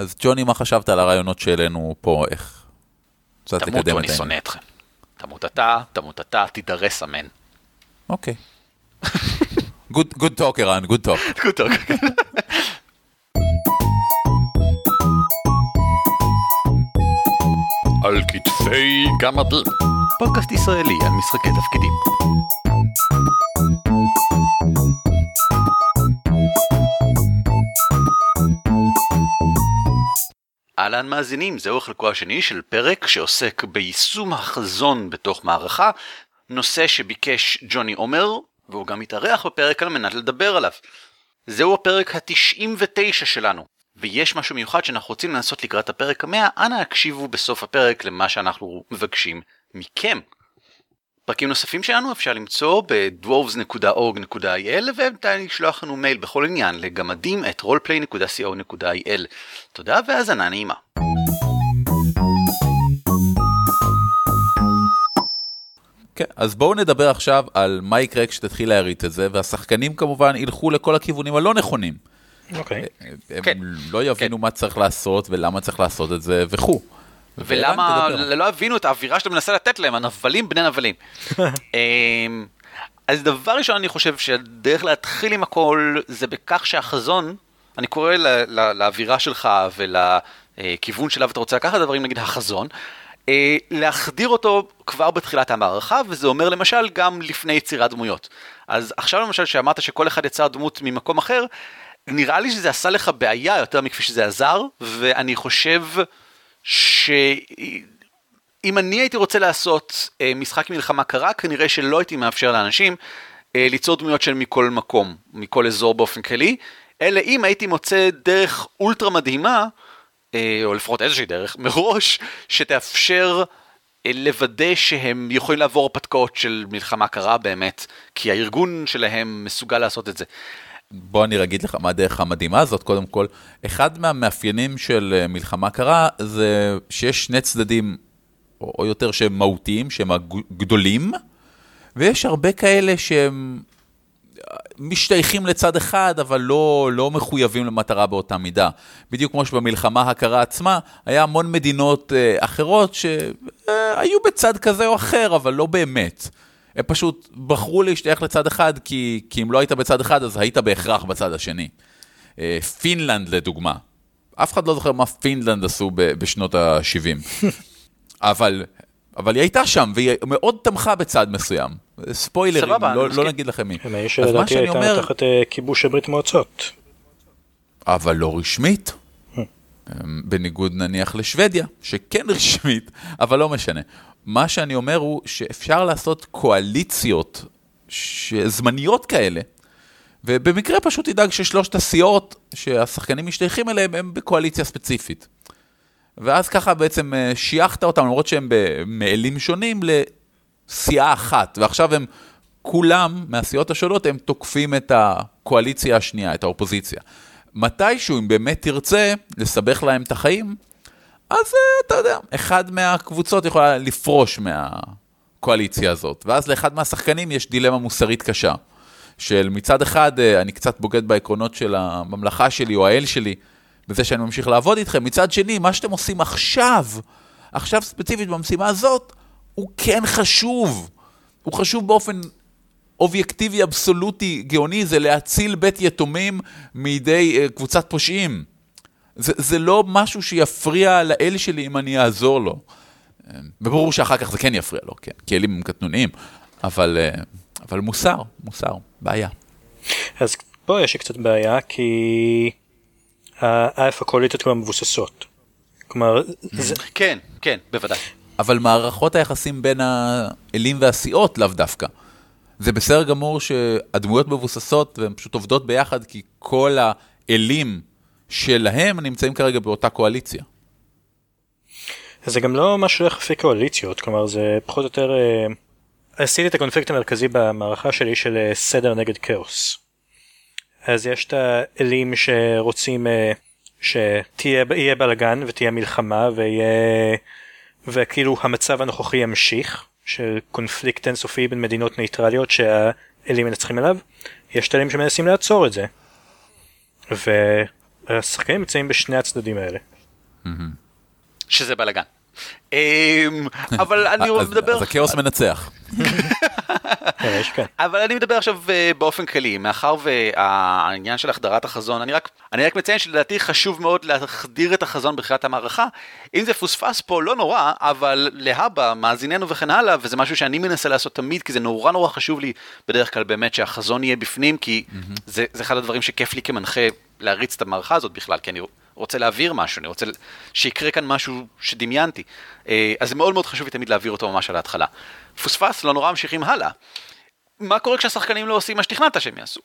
אז ג'וני, מה חשבת על הרעיונות שהעלינו פה, איך? קצת לקדם תמותו, את אני שונא. אתכם. תמות אתה, תמות אתה, תידרס אמן. אוקיי. Good good talk, ערן, good talk. טוב. על כתפי גמדים. פודקאסט ישראלי על משחקי תפקידים. אהלן מאזינים, זהו חלקו השני של פרק שעוסק ביישום החזון בתוך מערכה, נושא שביקש ג'וני עומר, והוא גם התארח בפרק על מנת לדבר עליו. זהו הפרק ה-99 שלנו, ויש משהו מיוחד שאנחנו רוצים לעשות לקראת הפרק המאה, אנא הקשיבו בסוף הפרק למה שאנחנו מבקשים מכם. פרקים נוספים שלנו אפשר למצוא ב-dwarves.org.il ובינתיים לשלוח לנו מייל בכל עניין לגמדים את roleplay.co.il. תודה והאזנה נעימה. כן, אז בואו נדבר עכשיו על מה יקרה כשתתחיל להריץ את זה, והשחקנים כמובן ילכו לכל הכיוונים הלא נכונים. אוקיי. הם כן. לא יבינו מה צריך לעשות ולמה צריך לעשות את זה וכו'. ולמה. לא הבינו את האווירה שאתה מנסה לתת להם, הנבלים בני נבלים. אמ, אז דבר ראשון אני חושב שהדרך להתחיל עם הכל זה בכך שהחזון, אני קורא לאווירה שלך ולכיוון שלו אתה רוצה לקחת את הדברים, נגיד החזון, אה, להחדיר אותו כבר בתחילת המערכה, וזה אומר למשל גם לפני יצירת דמויות. אז עכשיו למשל שאמרת שכל אחד יצר דמות ממקום אחר, נראה לי שזה עשה לך בעיה יותר מכפי שזה עזר, ואני חושב שאם אני הייתי רוצה לעשות אה, משחק מלחמה קרה, כנראה שלא הייתי מאפשר לאנשים אה, ליצור דמויות של מכל מקום, מכל אזור באופן כללי, אלא אם הייתי מוצא דרך אולטרה מדהימה, אה, או לפחות איזושהי דרך, מראש, שתאפשר לוודא שהם יכולים לעבור הרפתקאות של מלחמה קרה באמת, כי הארגון שלהם מסוגל לעשות את זה. בוא אני אגיד לך מה הדרך המדהימה הזאת, קודם כל, אחד מהמאפיינים של אה, מלחמה קרה זה שיש שני צדדים, או, יותר שהם מהותיים, שהם הגדולים, ויש הרבה כאלה שהם אה, משתייכים לצד אחד, אבל לא, לא מחויבים למטרה באותה מידה. בדיוק כמו שבמלחמה הקרה עצמה, היה המון מדינות אה, אחרות שהיו בצד כזה או אחר, אבל לא באמת. הם פשוט בחרו להשתייך לצד אחד, כי, כי אם לא היית בצד אחד, אז היית בהכרח בצד השני. אה, פינלנד לדוגמה. אף אחד לא זוכר מה פינלנד עשו בשנות ה-70. אבל, אבל היא הייתה שם, והיא מאוד תמכה בצד מסוים. ספוילרים, סבבה, לא. לא נגיד לכם מי. אז מה שלדעתי שאני הייתה אומר, תחת אה, כיבוש ברית מועצות. אבל לא רשמית. אמ, בניגוד נניח לשוודיה, שכן רשמית, אבל לא משנה. מה שאני אומר הוא שאפשר לעשות קואליציות זמניות כאלה, ובמקרה פשוט תדאג ששלושת הסיעות שהשחקנים משתייכים אליהם הם בקואליציה ספציפית. ואז ככה בעצם אה, שייכת אותם, למרות שהם במעלים שונים, לסיעה אחת, ועכשיו הם כולם מהסיעות השונות, הם תוקפים את הקואליציה השנייה, את האופוזיציה. מתישהו, אם באמת תרצה לסבך להם את החיים, אז אה, אתה יודע, אחד מהקבוצות יכולה לפרוש מהקואליציה הזאת, ואז לאחד מהשחקנים יש דילמה מוסרית קשה. של מצד אחד, אה, אני קצת בוגד בעקרונות של הממלכה שלי או האל שלי, בזה שאני ממשיך לעבוד איתכם. מצד שני, מה שאתם עושים עכשיו, עכשיו ספציפית במשימה הזאת, הוא כן חשוב. הוא חשוב באופן אובייקטיבי, אבסולוטי, גאוני, זה להציל בית יתומים מידי uh, קבוצת פושעים. זה, זה לא משהו שיפריע לאל שלי אם אני אעזור לו. וברור שאחר כך זה כן יפריע לו, כן, כי אלים הם קטנוניים, אבל, אה, אבל מוסר, מוסר, בעיה. אז פה יש קצת בעיה כי האלף הקואליציות כבר מבוססות. כלומר, זה, כן, כן, בוודאי. אבל מערכות היחסים בין האלים והסיעות לאו דווקא. זה בסדר גמור שהדמויות מבוססות והן פשוט עובדות ביחד, כי כל האלים שלהם נמצאים כרגע באותה קואליציה. זה גם לא משהו יחסי קואליציות, כלומר זה פחות או יותר... אה, עשיתי את הקונפליקט המרכזי במערכה שלי של אה, סדר נגד כאוס. אז יש את האלים שרוצים אה, שתהיה בלאגן ותהיה מלחמה ויהיה... וכאילו המצב הנוכחי ימשיך, של קונפליקט אינסופי בין מדינות נייטרליות שהאלים מנצחים אליו. יש את האלים שמנסים לעצור את זה. השחקנים נמצאים בשני הצדדים האלה. שזה בלאגן. אמ, אבל אני אז- מדבר... אז הכאוס מנצח. כן. אבל אני מדבר עכשיו אה, באופן כללי, מאחר והעניין של החדרת החזון, אני רק, אני רק מציין שלדעתי חשוב מאוד להחדיר את החזון בתחילת המערכה. אם זה פוספס פה, לא נורא, אבל להבא, מאזיננו וכן הלאה, וזה משהו שאני מנסה לעשות תמיד, כי זה נורא נורא חשוב לי בדרך כלל באמת שהחזון יהיה בפנים, כי זה, זה אחד הדברים שכיף לי כמנחה להריץ את המערכה הזאת בכלל, כי אני רוצה להעביר משהו, אני רוצה שיקרה כאן משהו שדמיינתי. אה, אז זה מאוד מאוד חשוב לי תמיד להעביר אותו ממש על ההתחלה. פוספס, לא נורא, ממשיכים הלאה. מה קורה כשהשחקנים לא עושים מה שתכננת שהם יעשו?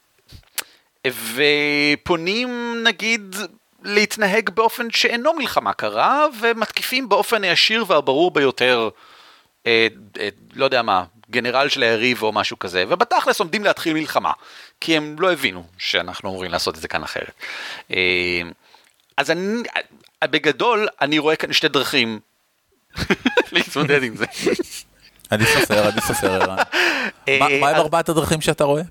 ופונים נגיד להתנהג באופן שאינו מלחמה קרה, ומתקיפים באופן הישיר והברור ביותר, אה, אה, לא יודע מה, גנרל של היריב או משהו כזה, ובתכלס עומדים להתחיל מלחמה, כי הם לא הבינו שאנחנו אמורים לעשות את זה כאן אחרת. אה, אז אני, בגדול, אני רואה כאן שתי דרכים להתמודד עם זה. עדיף חסר, ערן. אה, מה עם ארבעת הדרכים שאתה רואה?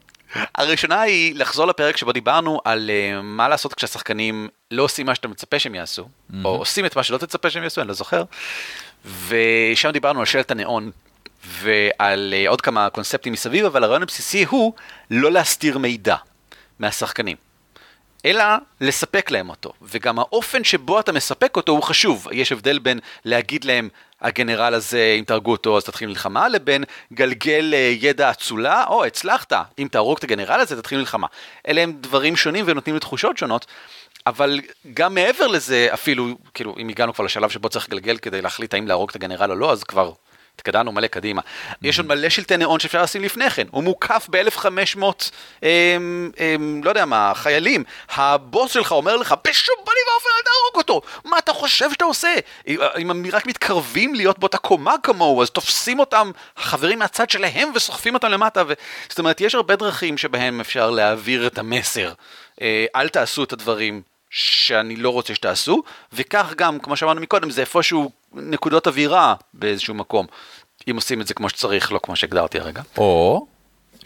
הראשונה היא לחזור לפרק שבו דיברנו על uh, מה לעשות כשהשחקנים לא עושים מה שאתה מצפה שהם יעשו, או עושים את מה שלא תצפה שהם יעשו, אני לא זוכר. ושם דיברנו על שלט הניאון ועל uh, עוד כמה קונספטים מסביב, אבל הרעיון הבסיסי הוא לא להסתיר מידע מהשחקנים. אלא לספק להם אותו, וגם האופן שבו אתה מספק אותו הוא חשוב. יש הבדל בין להגיד להם, הגנרל הזה, אם תהרגו אותו אז תתחיל מלחמה, לבין גלגל אה, ידע אצולה, או הצלחת, אם תהרוג את הגנרל הזה תתחיל מלחמה. אלה הם דברים שונים ונותנים לי תחושות שונות, אבל גם מעבר לזה, אפילו, כאילו, אם הגענו כבר לשלב שבו צריך לגלגל כדי להחליט האם להרוג את הגנרל או לא, אז כבר התקדמנו מלא קדימה. יש עוד מלא שלטי ניאון שאפשר לשים לפני כן. הוא מוקף ב-1500, אמ, אמ, לא יודע מה, חיילים. הבוס שלך אומר לך, בשום פנים ואופן אל תהרוג אותו! מה אתה חושב שאתה עושה? אם הם רק מתקרבים להיות באותה קומה כמוהו, אז תופסים אותם החברים מהצד שלהם וסוחפים אותם למטה. ו... זאת אומרת, יש הרבה דרכים שבהם אפשר להעביר את המסר. אה, אל תעשו את הדברים שאני לא רוצה שתעשו, וכך גם, כמו שאמרנו מקודם, זה איפשהו נקודות אווירה באיזשהו מקום, אם עושים את זה כמו שצריך, לא כמו שהגדרתי הרגע. או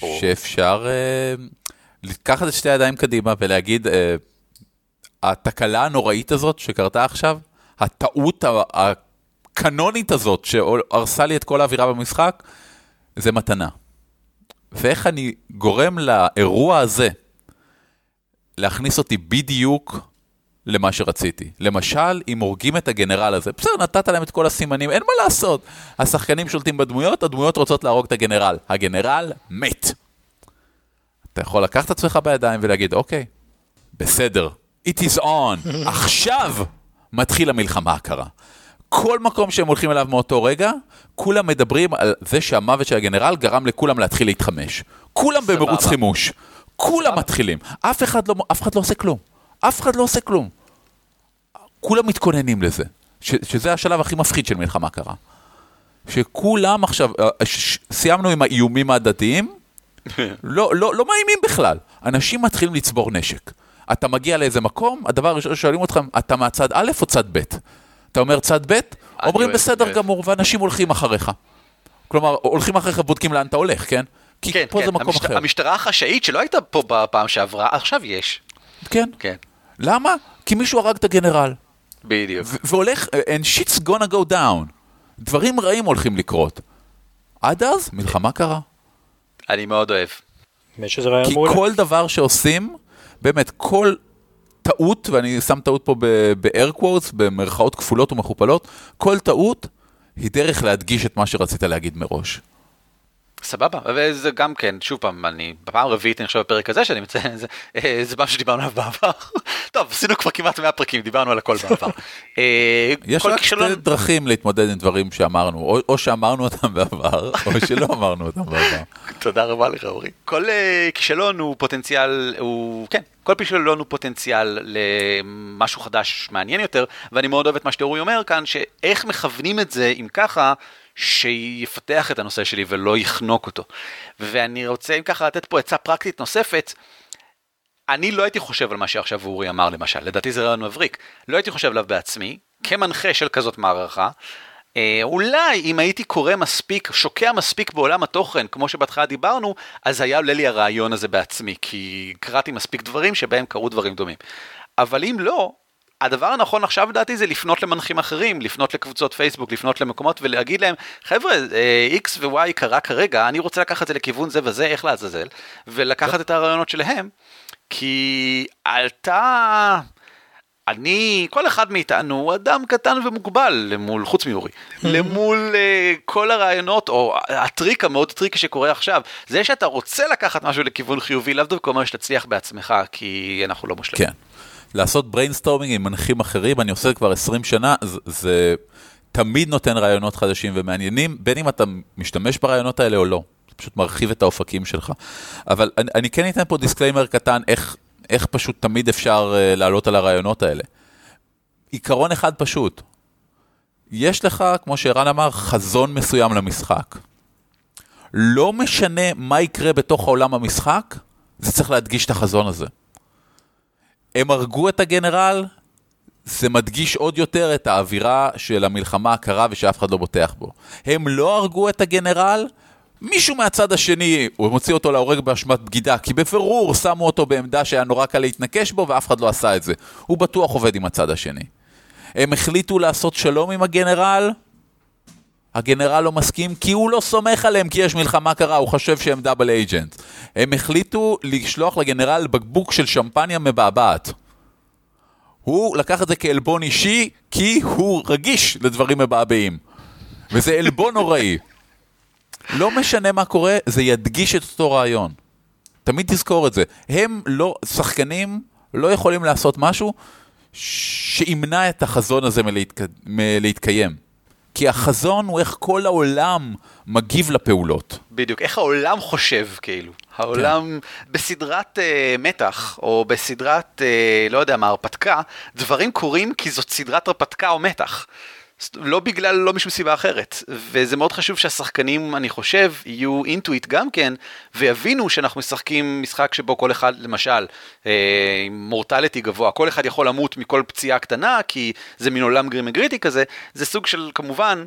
או. שאפשר אה, לקחת את שתי הידיים קדימה ולהגיד, אה, התקלה הנוראית הזאת שקרתה עכשיו, הטעות הקנונית הזאת שהרסה לי את כל האווירה במשחק, זה מתנה. ואיך אני גורם לאירוע הזה להכניס אותי בדיוק למה שרציתי. למשל, אם הורגים את הגנרל הזה, בסדר, נתת להם את כל הסימנים, אין מה לעשות. השחקנים שולטים בדמויות, הדמויות רוצות להרוג את הגנרל. הגנרל מת. אתה יכול לקחת את עצמך בידיים ולהגיד, אוקיי, בסדר, it is on, עכשיו מתחיל המלחמה הקרה. כל מקום שהם הולכים אליו מאותו רגע, כולם מדברים על זה שהמוות של הגנרל גרם לכולם להתחיל להתחמש. כולם. במרוץ חימוש. כולם מתחילים. אף אחד, לא, אף אחד לא עושה כלום. אף אחד לא עושה כלום. כולם מתכוננים לזה. ש, שזה השלב הכי מפחיד של מלחמה קרה. שכולם עכשיו, אה, ש, ש, סיימנו עם האיומים ההדדיים, לא, לא, לא מאיימים בכלל. אנשים מתחילים לצבור נשק. אתה מגיע לאיזה מקום, הדבר הראשון ששואלים אותך, אתה מהצד א' או צד ב'? אתה אומר צד ב', אומרים בסדר. גמור, ואנשים הולכים אחריך. כלומר, הולכים אחריך, בודקים לאן אתה הולך, כן? כי כן, פה כן, זה מקום המשט... אחר. המשטרה החשאית שלא הייתה פה בפעם שעברה, עכשיו יש. כן. כן, למה? כי מישהו הרג את הגנרל. בדיוק. והולך, and shit's gonna go down. דברים רעים הולכים לקרות. עד אז, מלחמה קרה. אני מאוד אוהב. כי. כל דבר שעושים, באמת, כל טעות, ואני שם טעות פה ב-air quotes, במרכאות כפולות ומכופלות, כל טעות היא דרך להדגיש את מה שרצית להגיד מראש. סבבה, וזה גם כן, שוב פעם, אני בפעם הרביעית אני חושב בפרק הזה שאני מציין, זה, אה, זה משהו שדיברנו עליו בעבר. טוב, עשינו כבר כמעט 100 פרקים, דיברנו על הכל בעבר. אה, יש רק שתי דרכים להתמודד עם דברים שאמרנו, או, שאמרנו אותם בעבר, או שלא אמרנו אותם בעבר. תודה רבה לך אורי. כל uh, כישלון הוא פוטנציאל, הוא, כן, כל כישלון הוא פוטנציאל למשהו חדש מעניין יותר, ואני מאוד אוהב את מה שאורי אומר כאן, שאיך מכוונים את זה אם ככה, שיפתח את הנושא שלי ולא יחנוק אותו. ואני רוצה אם ככה לתת פה עצה פרקטית נוספת, אני לא הייתי חושב על מה שעכשיו אורי אמר למשל, לדעתי זה רעיון מבריק, לא הייתי חושב עליו בעצמי, כמנחה של כזאת מערכה, אה, אולי אם הייתי קורא מספיק, שוקע מספיק בעולם התוכן, כמו שבהתחלה דיברנו, אז היה עולה לי הרעיון הזה בעצמי, כי קראתי מספיק דברים שבהם קרו דברים דומים. אבל אם לא, הדבר הנכון עכשיו לדעתי זה לפנות למנחים אחרים, לפנות לקבוצות פייסבוק, לפנות למקומות ולהגיד להם, חבר'ה, אה, X ו-Y קרה כרגע, אני רוצה לקחת את זה לכיוון זה וזה, איך לעזאזל, ולקחת את הרעיונות שלהם, כי עלתה... אני, כל אחד מאיתנו הוא אדם קטן ומוגבל למול, חוץ מאורי, למול uh, כל הרעיונות, או הטריק המאוד טריקי שקורה עכשיו, זה שאתה רוצה לקחת משהו לכיוון חיובי, לאו דווקא אומר שתצליח בעצמך, כי אנחנו לא מושלמים. כן. לעשות brainstorming עם מנחים אחרים, אני עושה כבר 20 שנה, זה, זה תמיד נותן רעיונות חדשים ומעניינים, בין אם אתה משתמש ברעיונות האלה או לא. זה פשוט מרחיב את האופקים שלך. אבל אני, אני כן אתן פה disclaimer קטן, איך, איך פשוט תמיד אפשר uh, לעלות על הרעיונות האלה. עיקרון אחד פשוט, יש לך, כמו שערן אמר, חזון מסוים למשחק. לא משנה מה יקרה בתוך העולם המשחק, זה צריך להדגיש את החזון הזה. הם הרגו את הגנרל, זה מדגיש עוד יותר את האווירה של המלחמה הקרה ושאף אחד לא בוטח בו. הם לא הרגו את הגנרל, מישהו מהצד השני, הוא מוציא אותו להורג באשמת בגידה, כי בפירור שמו אותו בעמדה שהיה נורא קל להתנקש בו ואף אחד לא עשה את זה. הוא בטוח עובד עם הצד השני. הם החליטו לעשות שלום עם הגנרל, הגנרל לא מסכים כי הוא לא סומך עליהם כי יש מלחמה קרה, הוא חושב שהם דאבל אייג'נט. הם החליטו לשלוח לגנרל בקבוק של שמפניה מבעבעת. הוא לקח את זה כעלבון אישי כי הוא רגיש לדברים מבעבעים. וזה עלבון נוראי. לא משנה מה קורה, זה ידגיש את אותו רעיון. תמיד תזכור את זה. הם לא, שחקנים לא יכולים לעשות משהו שימנע את החזון הזה מלהתק... מלהתקיים. כי החזון הוא איך כל העולם מגיב לפעולות. בדיוק, איך העולם חושב כאילו. העולם כן. בסדרת uh, מתח, או בסדרת, uh, לא יודע מה, הרפתקה, דברים קורים כי זאת סדרת הרפתקה או מתח. לא בגלל, לא משום סיבה אחרת. וזה מאוד חשוב שהשחקנים, אני חושב, יהיו אינטואיט גם כן, ויבינו שאנחנו משחקים משחק שבו כל אחד, למשל, אה, עם מורטליטי גבוה, כל אחד יכול למות מכל פציעה קטנה, כי זה מין עולם גרימי גריטי כזה, זה סוג של, כמובן,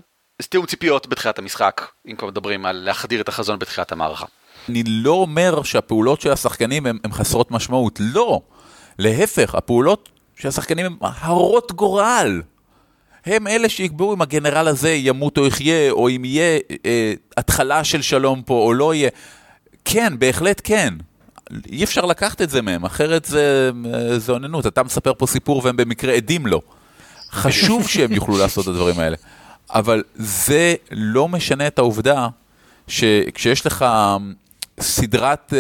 תיאום ציפיות בתחילת המשחק, אם כבר מדברים על להחדיר את החזון בתחילת המערכה. אני לא אומר שהפעולות של השחקנים הן חסרות משמעות, לא. להפך, הפעולות של השחקנים הן הרות גורל. הם אלה שיקבעו אם הגנרל הזה ימות או יחיה, או אם יהיה אה, התחלה של שלום פה או לא יהיה. כן, בהחלט כן. אי אפשר לקחת את זה מהם, אחרת זה, אה, זה אוננות. אתה מספר פה סיפור והם במקרה עדים לו. חשוב שהם יוכלו לעשות את הדברים האלה. אבל זה לא משנה את העובדה שכשיש לך סדרת אה,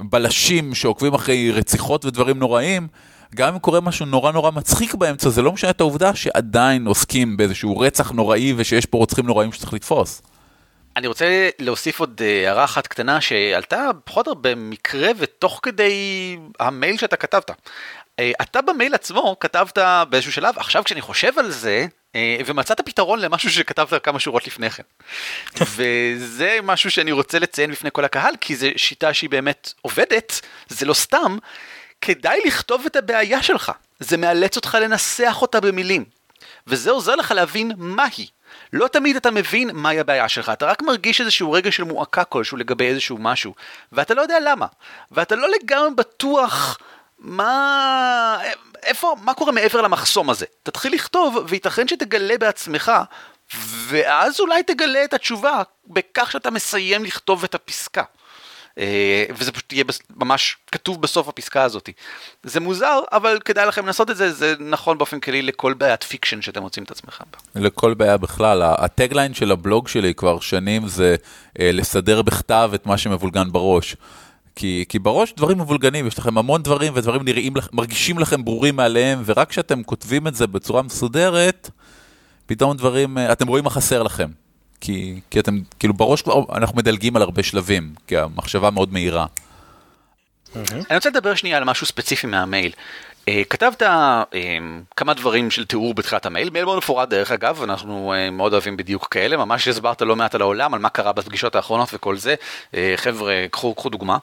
בלשים שעוקבים אחרי רציחות ודברים נוראים, גם אם קורה משהו נורא נורא מצחיק באמצע, זה לא משנה את העובדה שעדיין עוסקים באיזשהו רצח נוראי ושיש פה רוצחים נוראים שצריך לתפוס. אני רוצה להוסיף עוד אה, הערה אחת קטנה שעלתה פחות או במקרה ותוך כדי המייל שאתה כתבת. אה, אתה במייל עצמו כתבת באיזשהו שלב, עכשיו כשאני חושב על זה, אה, ומצאת פתרון למשהו שכתבת כמה שורות לפני כן. וזה משהו שאני רוצה לציין בפני כל הקהל, כי זו שיטה שהיא באמת עובדת, זה לא סתם, כדאי לכתוב את הבעיה שלך. זה מאלץ אותך לנסח אותה במילים. וזה עוזר לך להבין מה היא. לא תמיד אתה מבין מהי הבעיה שלך, אתה רק מרגיש איזשהו רגע של מועקה כלשהו לגבי איזשהו משהו, ואתה לא יודע למה, ואתה לא לגמרי בטוח מה... איפה, מה קורה מעבר למחסום הזה. תתחיל לכתוב, וייתכן שתגלה בעצמך, ואז אולי תגלה את התשובה בכך שאתה מסיים לכתוב את הפסקה. אה, וזה פשוט יהיה ממש כתוב בסוף הפסקה הזאת. זה מוזר, אבל כדאי לכם לעשות את זה, זה נכון באופן כללי לכל בעיית fiction שאתם מוצאים את עצמכם בה. לכל בעיה בכלל, ה tagline של הבלוג שלי כבר שנים זה אה, לסדר בכתב את מה שמבולגן בראש. כי, כי בראש דברים מבולגנים, יש לכם המון דברים ודברים נראים, מרגישים לכם ברורים מאליהם, ורק כשאתם כותבים את זה בצורה מסודרת, פתאום דברים, אה, אתם רואים מה חסר לכם. כי, כי אתם, כאילו בראש כבר אנחנו מדלגים על הרבה שלבים, כי המחשבה מאוד מהירה. אני רוצה לדבר שנייה על משהו ספציפי מהמייל. Uh, כתבת uh, כמה דברים של תיאור בתחילת המייל, מייל מאוד מפורט דרך אגב, אנחנו uh, מאוד אוהבים בדיוק כאלה, ממש הסברת לא מעט על העולם, על מה קרה בפגישות האחרונות וכל זה, uh, חבר'ה, קחו, קחו דוגמה.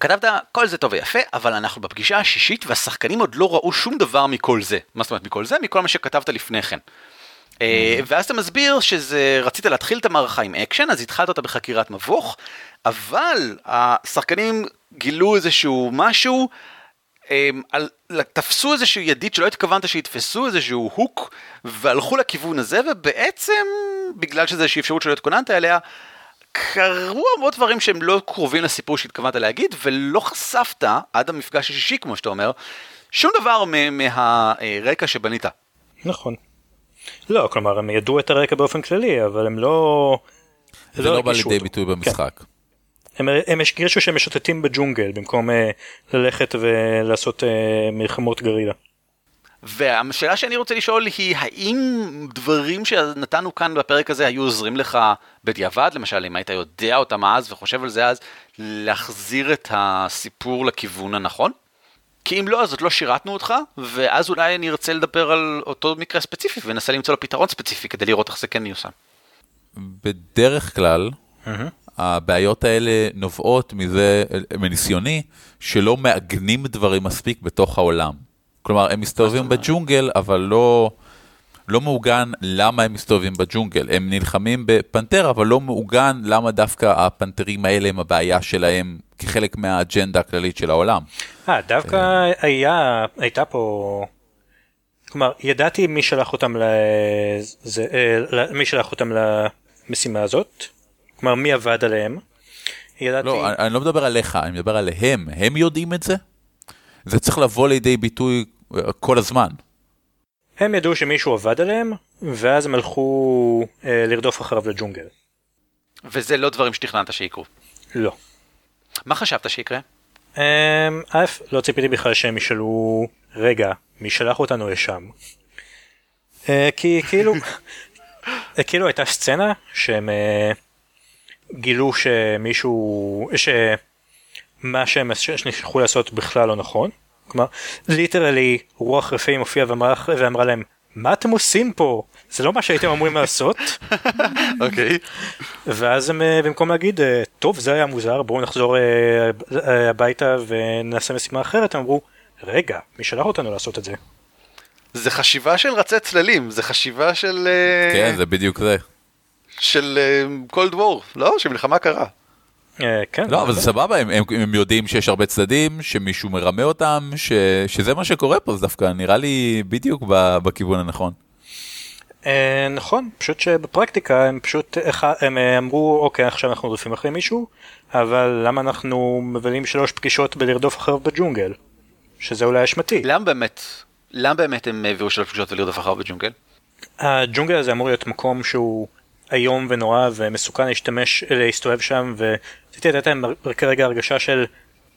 כתבת כל זה טוב ויפה, אבל אנחנו בפגישה השישית והשחקנים עוד לא ראו שום דבר מכל זה. מה זאת אומרת מכל זה? מכל מה שכתבת לפני כן. אה, ואז אתה מסביר שזה, רצית להתחיל את המערכה עם אקשן, אז התחלת אותה בחקירת מבוך, אבל השחקנים גילו איזשהו משהו אמ, על, תפסו איזשהו ידית שלא התכוונת שיתפסו איזשהו הוק והלכו לכיוון הזה ובעצם בגלל שזה איזושהי אפשרות שלא התכוננת אליה קרו המון דברים שהם לא קרובים לסיפור שהתכוונת להגיד ולא חשפת עד המפגש השישי כמו שאתה אומר שום דבר מהרקע שבנית. נכון. לא כלומר הם ידעו את הרקע באופן כללי אבל הם לא. זה לא, לא בא לידי ביטוי במשחק. כן. הם, הם הרגישו שהם משוטטים בג'ונגל במקום uh, ללכת ולעשות uh, מלחמות גרילה. והשאלה שאני רוצה לשאול היא האם דברים שנתנו כאן בפרק הזה היו עוזרים לך בדיעבד למשל אם היית יודע אותם אז וחושב על זה אז להחזיר את הסיפור לכיוון הנכון? כי אם לא אז עוד לא שירתנו אותך ואז אולי אני ארצה לדבר על אותו מקרה ספציפי וננסה למצוא לו פתרון ספציפי כדי לראות איך זה כן מיושם. בדרך כלל mm-hmm. הבעיות האלה נובעות מזה, מניסיוני, שלא מעגנים דברים מספיק בתוך העולם. כלומר, הם מסתובבים בג'ונגל, אבל לא, לא מעוגן למה הם מסתובבים בג'ונגל. הם נלחמים בפנתר, אבל לא מעוגן למה דווקא הפנתרים האלה הם הבעיה שלהם כחלק מהאג'נדה הכללית של העולם. אה, דווקא. היה, הייתה פה... כלומר, ידעתי מי שלח אותם, לזה, אה, מי שלח אותם למשימה הזאת, כלומר מי עבד עליהם. ידעתי... לא, אני, אני לא מדבר עליך, אני מדבר עליהם, הם יודעים את זה? זה צריך לבוא לידי ביטוי אה, כל הזמן. הם ידעו שמישהו עבד עליהם, ואז הם הלכו אה, לרדוף אחריו לג'ונגל. וזה לא דברים שתכננת שיקרו. לא. מה חשבת שיקרה? אה, א', לא ציפיתי בכלל שהם ישאלו, רגע, מי שלח אותנו לשם? אה, כי כאילו, אה, כאילו הייתה סצנה שהם אה, גילו שמישהו, שמה שהם נשלחו לעשות בכלל לא נכון. כלומר, ליטרלי רוח רפאים הופיעה ואמרה, ואמרה להם, מה אתם עושים פה? זה לא מה שהייתם אמורים לעשות. אוקיי. ואז הם אה, במקום להגיד, אה, טוב זה היה מוזר, בואו נחזור אה, הביתה ונעשה משימה אחרת, הם אמרו, רגע, מי שלח אותנו לעשות את זה? זה חשיבה של רצי צללים, זה חשיבה של... כן, זה בדיוק זה. של קולד וור, לא? שמלחמה קרה. Uh, כן. לא, אבל זה סבבה, הם, הם, הם יודעים שיש הרבה צדדים, שמישהו מרמה אותם, ש, שזה מה שקורה פה, זה דווקא נראה לי בדיוק בכיוון הנכון. Uh, נכון, פשוט שבפרקטיקה הם פשוט, הם אמרו, אוקיי, עכשיו אנחנו רודפים אחרי מישהו, אבל למה אנחנו מבלים שלוש פגישות בלרדוף אחריו בג'ונגל? שזה אולי אשמתי. למה באמת, למה באמת הם העבירו שלוש פגישות ולרדוף אחריו בג'ונגל? הג'ונגל הזה אמור להיות מקום שהוא איום ונורא ומסוכן להשתמש, להסתובב שם ורציתי לתת להם כרגע הרגשה של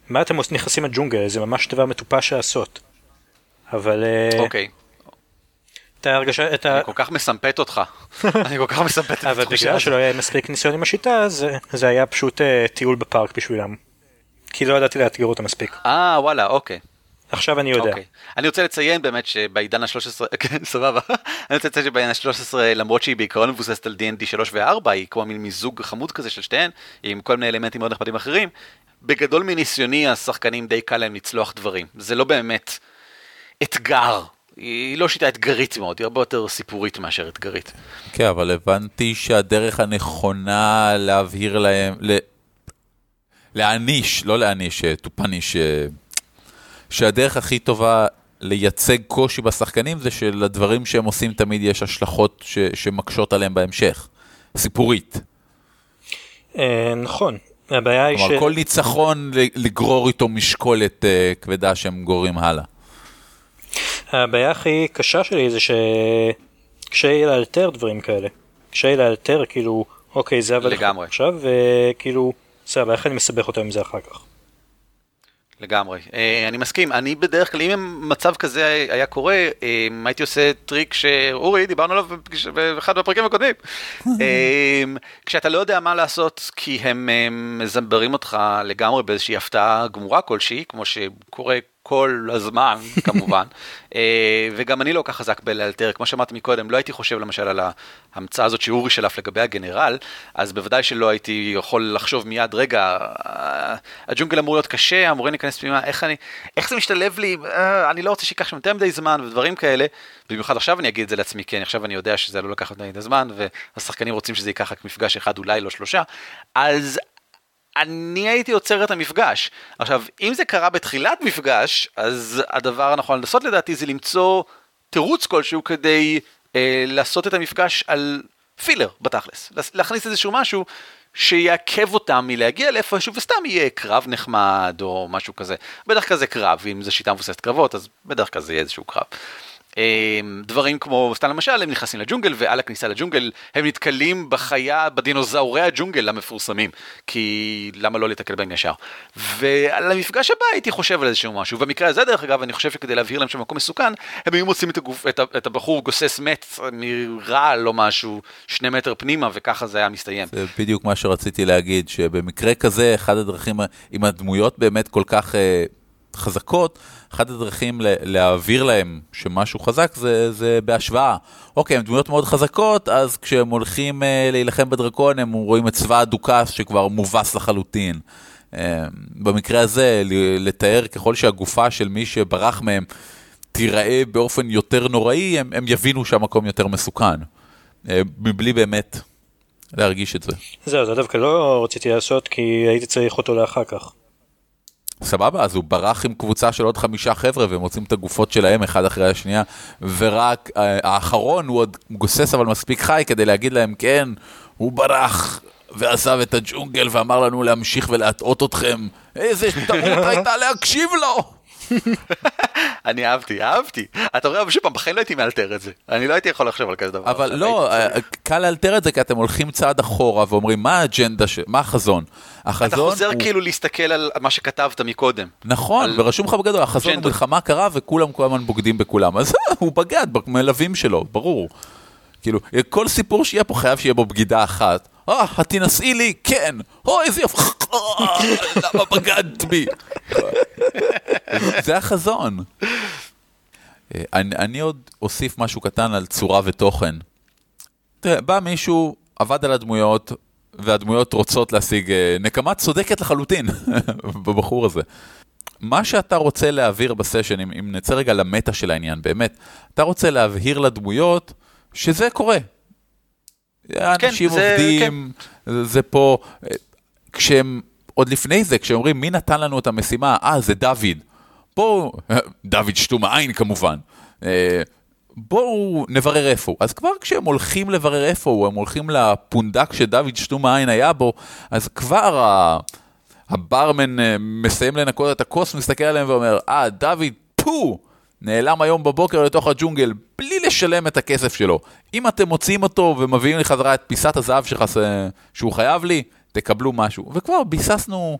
מה אתם נכנסים לג'ונגל זה ממש דבר מטופש לעשות. אבל אה, אוקיי. את ההרגשה, את ה... אני כל כך מסמפת אותך, אני כל כך מסמפת את התחושה. אבל בגלל שלא היה מספיק ניסיון עם השיטה זה, זה היה פשוט uh, טיול בפארק בשבילם. כי לא ידעתי לאתגר אותם מספיק. אה וואלה אוקיי. עכשיו אני יודע. Okay. אוקיי. אני רוצה לציין באמת שבעידן ה-13, כן סבבה, אני רוצה לציין שבעידן ה-13 למרות שהיא בעיקרון מבוססת על D&D 3 ו-4 היא כמו מין מיזוג חמוד כזה של שתיהן עם כל מיני אלמנטים מאוד נחמדים אחרים. בגדול מניסיוני השחקנים די קל להם לצלוח דברים זה לא באמת אתגר. היא לא שיטה אתגרית מאוד, היא הרבה יותר סיפורית מאשר אתגרית. כן, אבל הבנתי שהדרך הנכונה להבהיר להם, להעניש, לא להעניש, to punish אה, שהדרך הכי טובה לייצג קושי בשחקנים זה שלדברים שהם עושים תמיד יש השלכות ש, שמקשות עליהם בהמשך, סיפורית. אה, נכון, הבעיה היא ש... כלומר, כל ניצחון לגרור איתו משקולת אה, כבדה שהם גוררים הלאה. הבעיה הכי קשה שלי זה שקשה לי לאלתר דברים כאלה. קשה לי לאלתר כאילו, אוקיי, זה עבד עכשיו, וכאילו, בסדר, איך אני מסבך אותו עם זה אחר כך? לגמרי. אה, אני מסכים, אני בדרך כלל, אם מצב כזה היה קורה, אה, הייתי עושה טריק שאורי, דיברנו עליו באחד הפרקים הקודמים. אה, כשאתה לא יודע מה לעשות, כי הם מזמברים אותך לגמרי באיזושהי הפתעה גמורה כלשהי, כמו שקורה כל הזמן כמובן, אה, וגם אני לא כל כך חזק בלאלתר, כמו שאמרתי מקודם, לא הייתי חושב למשל על ההמצאה הזאת שאורי שלף לגבי הגנרל, אז בוודאי שלא הייתי יכול לחשוב מיד, רגע, אה, הג'ונגל אמור להיות קשה, אמורים להיכנס פנימה, איך, אני, איך זה משתלב לי, אה, אני לא רוצה שייקח שם יותר מדי זמן ודברים כאלה, במיוחד עכשיו אני אגיד את זה לעצמי, כי עכשיו אני יודע שזה לא לקחת מדי זמן, והשחקנים רוצים שזה ייקח רק מפגש אחד, אולי לא שלושה, אז אני הייתי עוצר את המפגש. עכשיו, אם זה קרה בתחילת מפגש, אז הדבר הנכון לנסות לדעתי זה למצוא תירוץ כלשהו כדי אה, לעשות את המפגש על פילר בתכלס. להכניס איזשהו משהו שיעכב אותם מלהגיע לאיפשהו וסתם יהיה קרב נחמד או משהו כזה. בדרך כלל זה קרב, אם זו שיטה מבוססת קרבות אז בדרך כלל זה יהיה איזשהו קרב. אמ, דברים כמו, סתם למשל, הם נכנסים לג'ונגל ועל הכניסה לג'ונגל הם נתקלים בחיה, בדינוזאורי הג'ונגל המפורסמים, כי למה לא להתקל בהם ישר. ועל המפגש הבא הייתי חושב על איזשהו משהו. במקרה הזה, דרך אגב, אני חושב שכדי להבהיר להם שמקום מסוכן, הם היו מוצאים את, הגוף, את, את הבחור גוסס מת מרעל או משהו, שני מטר פנימה, וככה זה היה מסתיים. זה בדיוק מה שרציתי להגיד, שבמקרה כזה, אחד הדרכים, אם הדמויות באמת כל כך... חזקות, אחת הדרכים להעביר להם שמשהו חזק זה, זה בהשוואה. אוקיי, הן דמויות מאוד חזקות, אז כשהם הולכים אה, להילחם בדרקון, הם רואים את צבא הדוכס שכבר מובס לחלוטין. אה, במקרה הזה, לתאר ככל שהגופה של מי שברח מהם תיראה באופן יותר נוראי, הם, הם יבינו שהמקום יותר מסוכן. אה, מבלי באמת להרגיש את זה. זהו, זה דווקא לא רציתי לעשות כי הייתי צריך אותו לאחר כך. סבבה, אז הוא ברח עם קבוצה של עוד חמישה חבר'ה והם מוצאים את הגופות שלהם אחד אחרי השנייה, ורק אה, האחרון הוא עוד גוסס אבל מספיק חי כדי להגיד להם, כן, הוא ברח ועזב את הג'ונגל ואמר לנו להמשיך ולהטעות אתכם. איזה טעות הייתה להקשיב לו! אני אהבתי, אהבתי. אתה רואה, שוב פעם, בחיים לא הייתי מאלתר את זה. אני לא הייתי יכול לחשוב על כזה דבר. אבל לא, אה, קל לאלתר את זה כי אתם הולכים צעד אחורה ואומרים, מה האג'נדה, מה החזון? החזון אתה חוזר כאילו להסתכל על מה שכתבת מקודם. נכון, ורשום לך בגדול, החזון הוא מלחמה קרה וכולם כל הזמן בוגדים בכולם. אז הוא בגד במלווים שלו, ברור. כאילו, כל סיפור שיהיה פה חייב שיהיה בו בגידה אחת. אה, את תינשאי לי? כן. אוי, איזה יופי. למה בגדת בי? זה החזון. אה, אני, אני עוד אוסיף משהו קטן על צורה ותוכן. תראה, בא מישהו, עבד על הדמויות, והדמויות רוצות להשיג אה, נקמה צודקת לחלוטין בבחור הזה. מה שאתה רוצה להעביר בסשן, אם, אם נצא רגע למטה של העניין, באמת, אתה רוצה להבהיר לדמויות שזה קורה. כן, אנשים זה, עובדים, כן. זה, זה פה, כשהם, עוד לפני זה, כשהם אומרים מי נתן לנו את המשימה, אה, זה דוד. בואו, דוד שטום העין כמובן. אה, בואו נברר איפה הוא. אז כבר כשהם הולכים לברר איפה הוא, הם הולכים לפונדק שדוד שטום העין היה בו, אז כבר. הברמן אה, מסיים לנקות את הכוס, מסתכל עליהם ואומר, אה, דוד, פו, נעלם היום בבוקר לתוך הג'ונגל בלי לשלם את הכסף שלו. אם אתם מוציאים אותו ומביאים לי חזרה את פיסת הזהב שחס... שהוא חייב לי, תקבלו משהו. וכבר ביססנו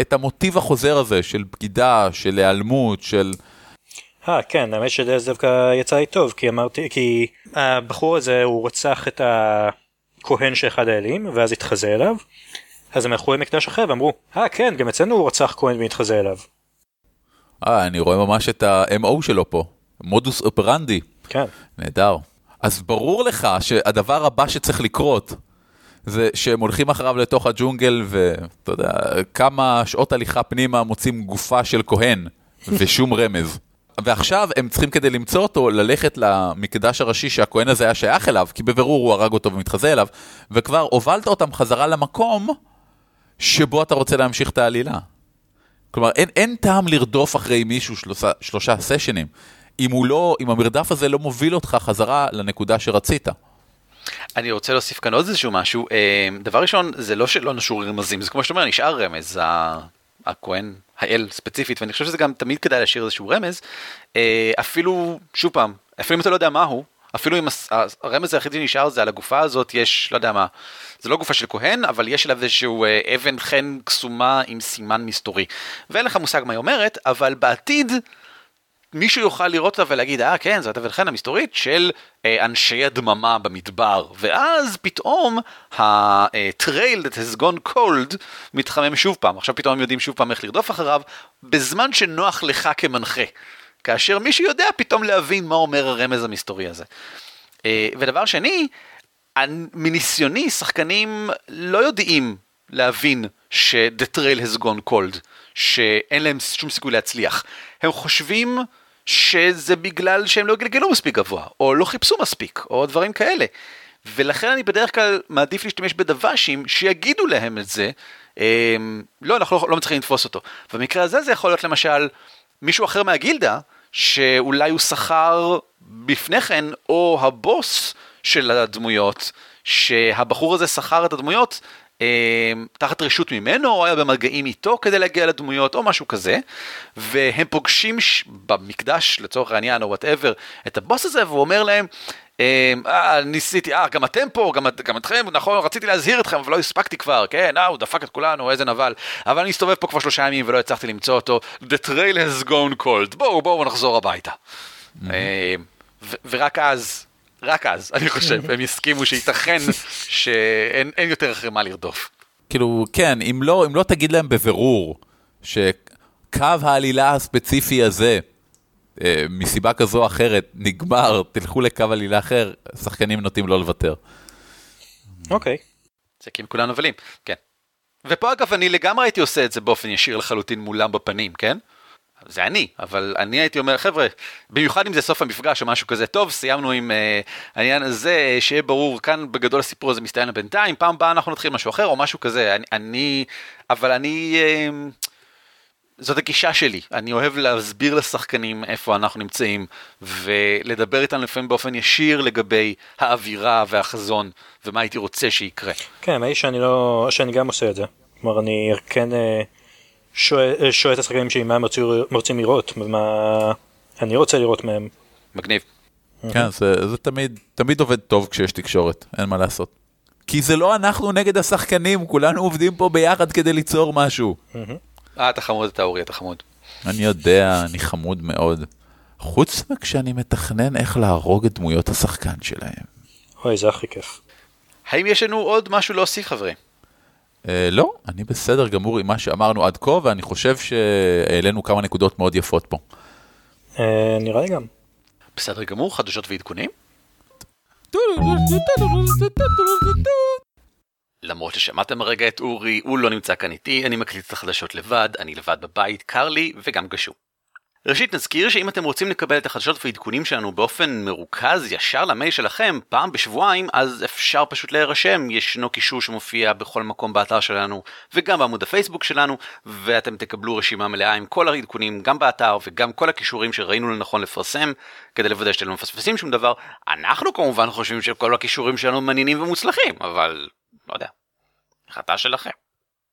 את המוטיב החוזר הזה של בגידה, של היעלמות, של... אה, כן, האמת שזה דווקא יצא לי טוב, כי אמרתי, כי הבחור הזה הוא רצח את הכהן של אחד האלים, ואז התחזה אליו. אז הם הלכו למקדש אחר ואמרו, אה כן, גם אצלנו הוא רצח כהן והתחזה אליו. אה, אני רואה ממש את ה-MO שלו פה, מודוס אופרנדי. כן. נהדר. אז ברור לך שהדבר הבא שצריך לקרות, זה שהם הולכים אחריו לתוך הג'ונגל, ואתה יודע, כמה שעות הליכה פנימה מוצאים גופה של כהן, ושום רמז. ועכשיו הם צריכים כדי למצוא אותו, ללכת למקדש הראשי שהכהן הזה היה שייך אליו, כי בבירור הוא הרג אותו ומתחזה אליו, וכבר הובלת אותם חזרה למקום שבו אתה רוצה להמשיך את העלילה. כלומר, אין, אין טעם לרדוף אחרי מישהו שלושה, שלושה סשנים, אם, לא, אם המרדף הזה לא מוביל אותך חזרה לנקודה שרצית. אני רוצה להוסיף כאן עוד איזשהו משהו. אה, דבר ראשון, זה לא שלא נשור רמזים, זה כמו שאתה אומר, נשאר רמז, הכהן, האל ספציפית, ואני חושב שזה גם תמיד כדאי להשאיר איזשהו רמז. אה, אפילו, שוב פעם, אפילו אם אתה לא יודע מה הוא, אפילו אם הרמז היחידי שנשאר זה על הגופה הזאת, יש, לא יודע מה, זה לא גופה של כהן, אבל יש עליו איזשהו אה, אבן חן קסומה עם סימן מסתורי. ואין לך מושג מה היא אומרת, אבל בעתיד... מישהו יוכל לראות אותה ולהגיד, אה כן, זאת אבן המסתורית של אה, אנשי הדממה במדבר, ואז פתאום ה-trail that has gone cold מתחמם שוב פעם, עכשיו פתאום הם יודעים שוב פעם איך לרדוף אחריו, בזמן שנוח לך כמנחה. כאשר מישהו יודע פתאום להבין מה אומר הרמז המסתורי הזה. אה, ודבר שני, מניסיוני, שחקנים לא יודעים להבין ש-the trail has gone cold, שאין להם שום סיכוי להצליח. הם חושבים שזה בגלל שהם לא גלגלו מספיק גבוה, או לא חיפשו מספיק, או דברים כאלה. ולכן אני בדרך כלל מעדיף להשתמש בדוושים שיגידו להם את זה, אמ, לא, אנחנו לא, לא מצליחים לתפוס אותו. במקרה הזה זה יכול להיות למשל מישהו אחר מהגילדה, שאולי הוא שכר בפני כן, או הבוס של הדמויות, שהבחור הזה שכר את הדמויות אה, תחת רשות ממנו, או היה במגעים איתו כדי להגיע לדמויות, או משהו כזה, והם פוגשים ש... במקדש, לצורך העניין, או whatever, את הבוס הזה, והוא אומר להם, אה, אה, ניסיתי, אה, גם אתם פה, גם, גם אתכם, נכון, רציתי להזהיר אתכם, אבל לא הספקתי כבר, כן, אה, הוא דפק את כולנו, איזה נבל, אבל אני מסתובב פה כבר שלושה ימים ולא הצלחתי למצוא אותו, The trail has gone cold, בואו, בואו נחזור הביתה. Mm-hmm. ורק אז, רק אז, אני חושב, הם יסכימו שייתכן שאין יותר אחרי מה לרדוף. כאילו, כן, אם לא, אם לא תגיד להם בבירור שקו העלילה הספציפי הזה, אה, מסיבה כזו או אחרת, נגמר, תלכו לקו עלילה אחר, שחקנים נוטים לא לוותר. אוקיי. זה כי הם כולם נבלים, כן. ופה אגב אני לגמרי הייתי עושה את זה באופן ישיר לחלוטין מולם בפנים, כן? זה אני, אבל אני הייתי אומר, חבר'ה, במיוחד אם זה סוף המפגש או משהו כזה, טוב, סיימנו עם uh, העניין הזה, שיהיה ברור, כאן בגדול הסיפור הזה מסתיים לבינתיים, פעם הבאה אנחנו נתחיל משהו אחר או משהו כזה, אני, אני אבל אני, uh, זאת הגישה שלי, אני אוהב להסביר לשחקנים איפה אנחנו נמצאים, ולדבר איתם לפעמים באופן ישיר לגבי האווירה והחזון, ומה הייתי רוצה שיקרה. כן, האמת שאני לא, שאני גם עושה את זה, כלומר אני כן... Uh... שואל את השחקנים שלי מה הם רוצים לראות, ומה אני רוצה לראות מהם. מגניב. כן, זה, זה תמיד, תמיד עובד טוב כשיש תקשורת, אין מה לעשות. כי זה לא אנחנו נגד השחקנים, כולנו עובדים פה ביחד כדי ליצור משהו. אה, אתה חמוד, אתה אורי, אתה חמוד. אני יודע, אני חמוד מאוד. חוץ מכשאני מתכנן איך להרוג את דמויות השחקן שלהם. אוי, זה הכי כיף. האם יש לנו עוד משהו להוסיף, חברים? Uh, לא, אני בסדר גמור עם מה שאמרנו עד כה, ואני חושב שהעלינו כמה נקודות מאוד יפות פה. Uh, נראה לי גם. בסדר גמור, חדשות ועדכונים? למרות ששמעתם הרגע את אורי, הוא לא נמצא כאן איתי, אני מקליט את החדשות לבד, אני לבד בבית, קר לי וגם גשום. ראשית נזכיר שאם אתם רוצים לקבל את החדשות והעדכונים שלנו באופן מרוכז ישר למייל שלכם פעם בשבועיים אז אפשר פשוט להירשם ישנו קישור שמופיע בכל מקום באתר שלנו וגם בעמוד הפייסבוק שלנו ואתם תקבלו רשימה מלאה עם כל העדכונים גם באתר וגם כל הכישורים שראינו לנכון לפרסם כדי לוודא שאתם לא מפספסים שום דבר אנחנו כמובן חושבים שכל הכישורים שלנו מעניינים ומוצלחים אבל לא יודע החלטה שלכם.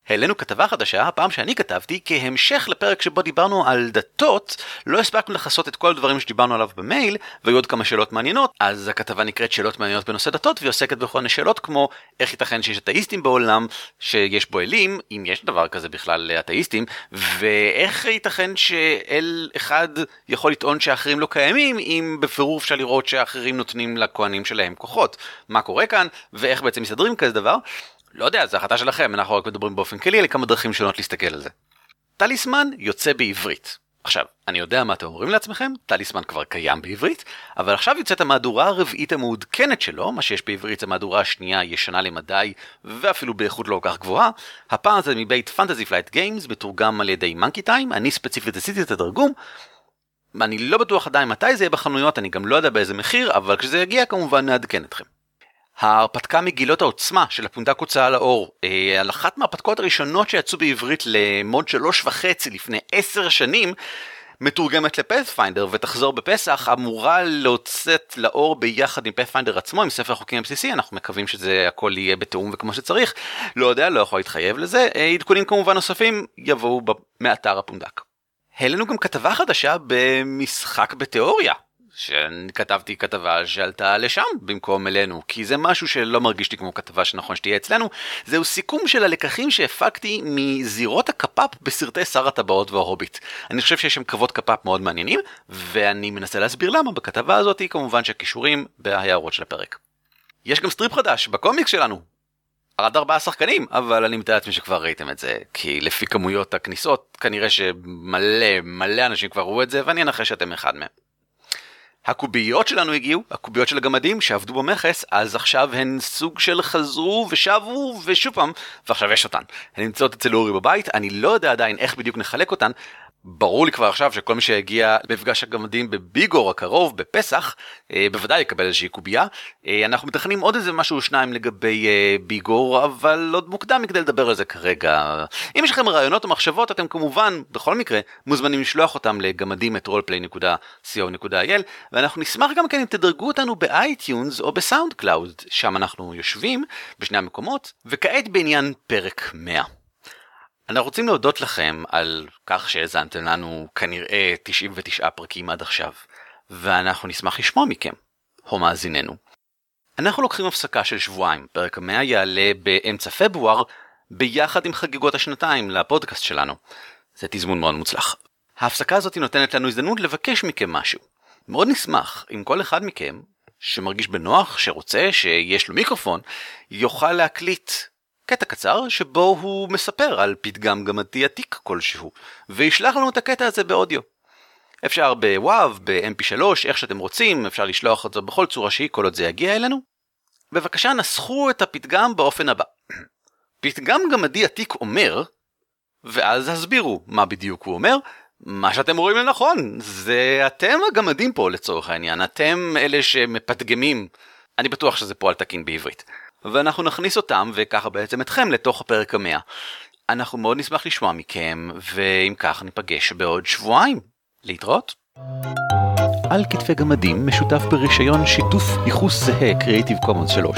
העלינו כתבה חדשה, הפעם שאני כתבתי, כהמשך לפרק שבו דיברנו על דתות, לא הספקנו לכסות את כל הדברים שדיברנו עליו במייל, והיו עוד כמה שאלות מעניינות, אז הכתבה נקראת שאלות מעניינות בנושא דתות, והיא עוסקת בכל מיני שאלות כמו איך ייתכן שיש אתאיסטים בעולם, שיש בו אלים, אם יש דבר כזה בכלל לאתאיסטים, ואיך ייתכן שאל אחד יכול לטעון שאחרים לא קיימים, אם בפירור אפשר לראות שאחרים נותנים לכהנים שלהם כוחות. מה קורה כאן, ואיך בעצם מסתדרים כזה דבר. לא יודע, זו החלטה שלכם, אנחנו רק מדברים באופן כללי על כמה דרכים שונות להסתכל על זה. טליסמן יוצא בעברית. עכשיו, אני יודע מה אתם אומרים לעצמכם, טליסמן כבר קיים בעברית, אבל עכשיו יוצאת המהדורה הרביעית המעודכנת שלו, מה שיש בעברית זה המהדורה השנייה ישנה למדי, ואפילו באיכות לא כל כך גבוהה. הפעם זה מבית Fantasy Flight Games, מתורגם על ידי Monkey Time, אני ספציפית עשיתי את התרגום. אני לא בטוח עדיין מתי זה יהיה בחנויות, אני גם לא יודע באיזה מחיר, אבל כשזה יגיע כמובן נעדכן אתכם. ההרפתקה מגילות העוצמה של הפונדק הוצאה לאור, אה, על אחת מההרפתקאות הראשונות שיצאו בעברית למו"ד שלוש וחצי לפני עשר שנים, מתורגמת ל Pathfinder ותחזור בפסח, אמורה לצאת לאור ביחד עם Pathfinder עצמו, עם ספר החוקים הבסיסי, אנחנו מקווים שזה הכל יהיה בתיאום וכמו שצריך, לא יודע, לא יכול להתחייב לזה, אה, עדכונים כמובן נוספים יבואו מאתר הפונדק. העלינו גם כתבה חדשה במשחק בתיאוריה, שכתבתי כתבה שעלתה לשם במקום אלינו, כי זה משהו שלא מרגיש לי כמו כתבה שנכון שתהיה אצלנו, זהו סיכום של הלקחים שהפקתי מזירות הקפאפ בסרטי שר הטבעות וההוביט. אני חושב שיש שם קרבות קפאפ מאוד מעניינים, ואני מנסה להסביר למה בכתבה הזאת, כמובן שהכישורים בהערות של הפרק. יש גם strip חדש בקומיקס שלנו, עד ארבעה שחקנים, אבל אני מתאר לעצמי שכבר ראיתם את זה, כי לפי כמויות הכניסות, כנראה שמלא מלא אנשים כבר ראו את זה, ואני אנחש שאתם אחד מהם. הקוביות שלנו הגיעו, הקוביות של הגמדים שעבדו במכס, אז עכשיו הן סוג של חזרו ושבו ושוב פעם, ועכשיו יש אותן. הן נמצאות אצל אורי בבית, אני לא יודע עדיין איך בדיוק נחלק אותן, ברור לי כבר עכשיו שכל מי שיגיע למפגש הגמדים בביגור הקרוב בפסח אה, בוודאי יקבל איזושהי קובייה. אה, אנחנו מתכננים עוד איזה משהו או שניים לגבי אה, ביגור אבל עוד מוקדם מכדי לדבר על זה כרגע. אם יש לכם רעיונות או מחשבות אתם כמובן בכל מקרה מוזמנים לשלוח אותם לגמדים at roleplay.co.il ואנחנו נשמח גם כן אם תדרגו אותנו ב iTunes או ב SoundCloud שם אנחנו יושבים בשני המקומות וכעת בעניין פרק 100. אנחנו רוצים להודות לכם על כך שהאזנתם לנו כנראה 99 פרקים עד עכשיו, ואנחנו נשמח לשמוע מכם, או מאזיננו. אנחנו לוקחים הפסקה של שבועיים, פרק המאה יעלה באמצע פברואר, ביחד עם חגיגות השנתיים לפודקאסט שלנו. זה תזמון מאוד מוצלח. ההפסקה הזאת נותנת לנו הזדמנות לבקש מכם משהו. מאוד נשמח אם כל אחד מכם, שמרגיש בנוח, שרוצה, שיש לו מיקרופון, יוכל להקליט קטע קצר שבו הוא מספר על פתגם גמתי עתיק כלשהו, וישלח לנו את הקטע הזה באודיו. אפשר בוואב, ב-mp3, איך שאתם רוצים, אפשר לשלוח את זה בכל צורה שהיא כל עוד זה יגיע אלינו. בבקשה נסחו את הפתגם באופן הבא. פתגם גמדי עתיק אומר, ואז הסבירו מה בדיוק הוא אומר, מה שאתם רואים לנכון, זה אתם הגמדים פה לצורך העניין, אתם אלה שמפתגמים, אני בטוח שזה פועל תקין בעברית. ואנחנו נכניס אותם, וככה בעצם אתכם, לתוך הפרק המאה. אנחנו מאוד נשמח לשמוע מכם, ואם כך ניפגש בעוד שבועיים. להתראות. על כתפי גמדים משותף ברישיון שיתוף ייחוס זהה Creative Commons 3.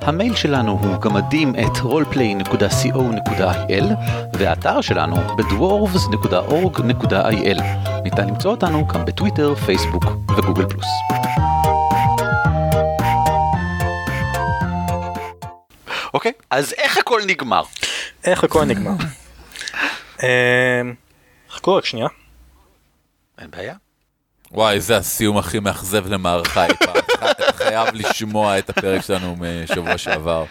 המייל שלנו הוא גמדים את roleplay.co.il והאתר שלנו בדוורבס.org.il. ניתן למצוא אותנו גם בטוויטר, פייסבוק וגוגל פלוס. אוקיי, אז איך הכל נגמר? איך הכל נגמר. אמ, חכו רק שנייה. אין בעיה. וואי, זה הסיום הכי מאכזב למערכה אי פעם. אתה חייב לשמוע את הפרק שלנו משבוע שעבר.